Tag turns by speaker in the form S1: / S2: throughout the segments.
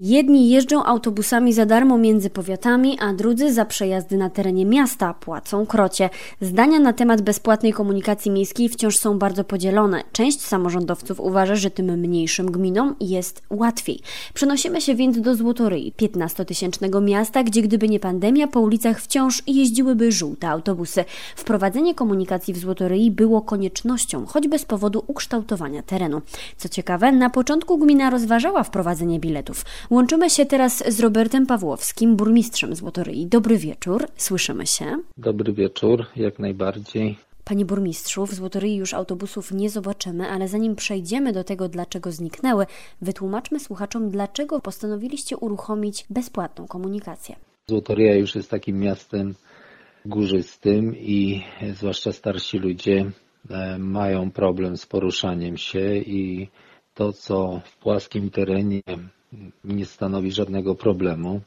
S1: Jedni jeżdżą autobusami za darmo między powiatami, a drudzy za przejazdy na terenie miasta płacą krocie. Zdania na temat bezpłatnej komunikacji miejskiej wciąż są bardzo podzielone. Część samorządowców uważa, że tym mniejszym gminom jest łatwiej. Przenosimy się więc do Złotoryi, 15-tysięcznego miasta, gdzie gdyby nie pandemia, po ulicach wciąż jeździłyby żółte autobusy. Wprowadzenie komunikacji w Złotoryi było koniecznością, choćby z powodu ukształtowania terenu. Co ciekawe, na początku gmina rozważała wprowadzenie biletów. Łączymy się teraz z Robertem Pawłowskim, burmistrzem Złotoryi. Dobry wieczór, słyszymy się.
S2: Dobry wieczór, jak najbardziej.
S1: Panie burmistrzu, w Złotoryi już autobusów nie zobaczymy, ale zanim przejdziemy do tego, dlaczego zniknęły, wytłumaczmy słuchaczom, dlaczego postanowiliście uruchomić bezpłatną komunikację.
S2: Złotoryja już jest takim miastem górzystym i zwłaszcza starsi ludzie e, mają problem z poruszaniem się i to, co w płaskim terenie nie stanowi żadnego problemu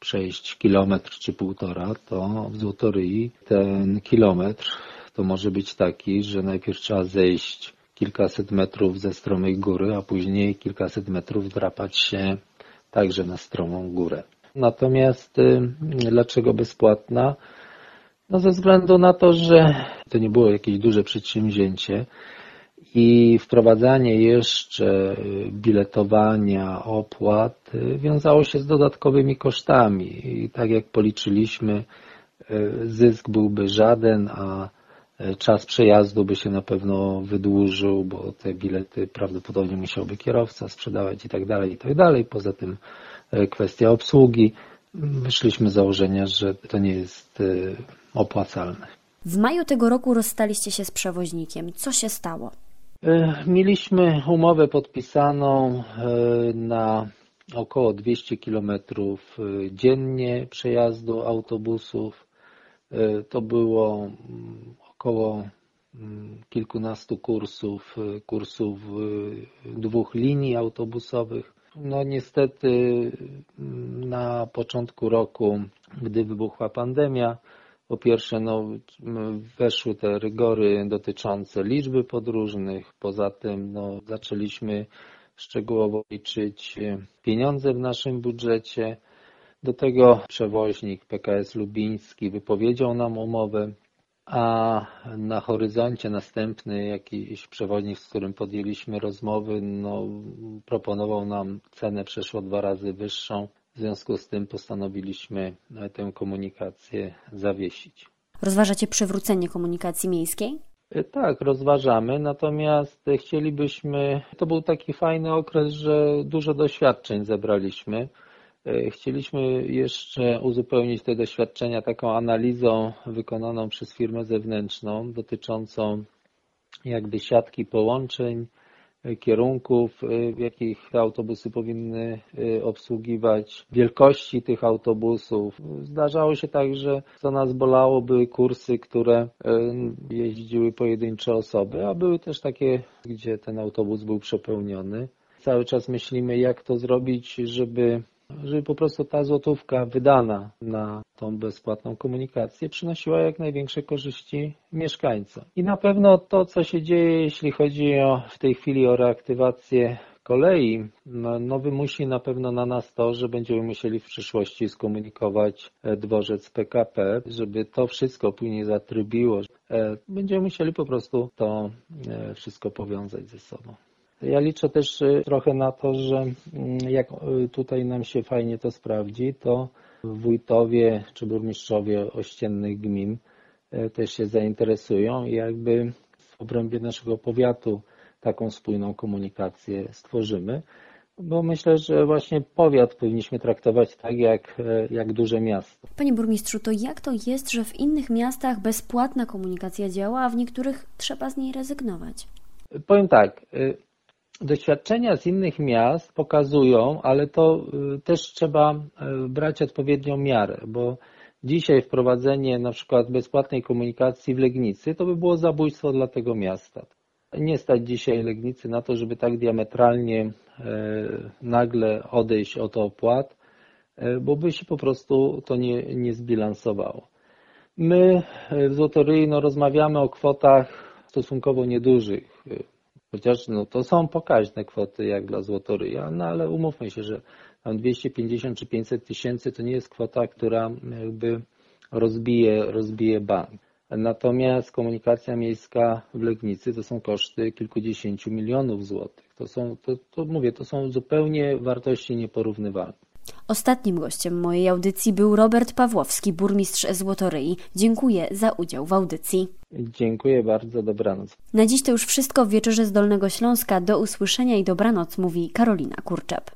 S2: przejść kilometr czy półtora, to w Złotoryi ten kilometr to może być taki, że najpierw trzeba zejść kilkaset metrów ze stromej góry, a później kilkaset metrów drapać się także na stromą górę. Natomiast y, dlaczego bezpłatna? No ze względu na to, że to nie było jakieś duże przedsięwzięcie, i wprowadzanie jeszcze biletowania, opłat y, wiązało się z dodatkowymi kosztami. I tak jak policzyliśmy, y, zysk byłby żaden, a y, czas przejazdu by się na pewno wydłużył, bo te bilety prawdopodobnie musiałby kierowca sprzedawać i tak dalej, i tak dalej. Poza tym kwestia obsługi. Wyszliśmy z założenia, że to nie jest opłacalne.
S1: W maju tego roku rozstaliście się z przewoźnikiem. Co się stało?
S2: E, mieliśmy umowę podpisaną e, na około 200 km e, dziennie przejazdu autobusów. To było mm, około mm, kilkunastu kursów, kursów dwóch linii autobusowych. No niestety mm, na początku roku, gdy wybuchła pandemia, po pierwsze, no, weszły te rygory dotyczące liczby podróżnych, poza tym no, zaczęliśmy szczegółowo liczyć pieniądze w naszym budżecie. Do tego przewoźnik PKS Lubiński wypowiedział nam umowę, a na horyzoncie następny jakiś przewoźnik, z którym podjęliśmy rozmowy, no, proponował nam cenę przeszło dwa razy wyższą. W związku z tym postanowiliśmy tę komunikację zawiesić.
S1: Rozważacie przywrócenie komunikacji miejskiej?
S2: E, tak, rozważamy, natomiast chcielibyśmy, to był taki fajny okres, że dużo doświadczeń zebraliśmy. E, chcieliśmy jeszcze uzupełnić te doświadczenia taką analizą wykonaną przez firmę zewnętrzną dotyczącą jakby siatki połączeń, kierunków, y, jakich te autobusy powinny y, obsługiwać, wielkości tych autobusów. Zdarzało się tak, że co nas bolało, były kursy, które y, jeździły pojedyncze osoby, a były też takie, gdzie ten autobus był przepełniony. Cały czas myślimy, jak to zrobić, żeby żeby po prostu ta złotówka wydana na tą bezpłatną komunikację przynosiła jak największe korzyści mieszkańcom. I na pewno to, co się dzieje, jeśli chodzi o, w tej chwili o reaktywację kolei, no, wymusi na pewno na nas to, że będziemy musieli w przyszłości skomunikować e, dworzec PKP, żeby to wszystko później zatrybiło. E, będziemy musieli po prostu to e, wszystko powiązać ze sobą. Ja liczę też trochę na to, że mm, jak tutaj nam się fajnie to sprawdzi, to wójtowie czy burmistrzowie ościennych gmin y, też się zainteresują i jakby w obrębie naszego powiatu taką spójną komunikację stworzymy. Bo myślę, że właśnie powiat powinniśmy traktować tak jak, jak duże miasto.
S1: Panie burmistrzu, to jak to jest, że w innych miastach bezpłatna komunikacja działa, a w niektórych trzeba z niej rezygnować?
S2: Powiem tak, Doświadczenia z innych miast pokazują, ale to y, też trzeba y, brać odpowiednią miarę, bo dzisiaj wprowadzenie na przykład bezpłatnej komunikacji w Legnicy to by było zabójstwo dla tego miasta. Nie stać dzisiaj Legnicy na to, żeby tak diametralnie y, nagle odejść od opłat, bo by się po prostu to nie, nie zbilansowało. My w Złotoryi no, rozmawiamy o kwotach stosunkowo niedużych, Chociaż no, to są pokaźne kwoty jak dla Złotoryja, no ale umówmy się, że 250 czy 500 tysięcy to nie jest kwota, która jakby rozbije, rozbije bank. Natomiast komunikacja miejska w Legnicy to są koszty kilkudziesięciu milionów złotych. To są, to, to mówię, to są zupełnie wartości nieporównywalne.
S1: Ostatnim gościem mojej audycji był Robert Pawłowski, burmistrz Złotoryi. Dziękuję za udział w audycji.
S2: Dziękuję bardzo, dobranoc.
S1: Na dziś to już wszystko w Wieczorze z Dolnego Śląska. Do usłyszenia i dobranoc, mówi Karolina Kurczep.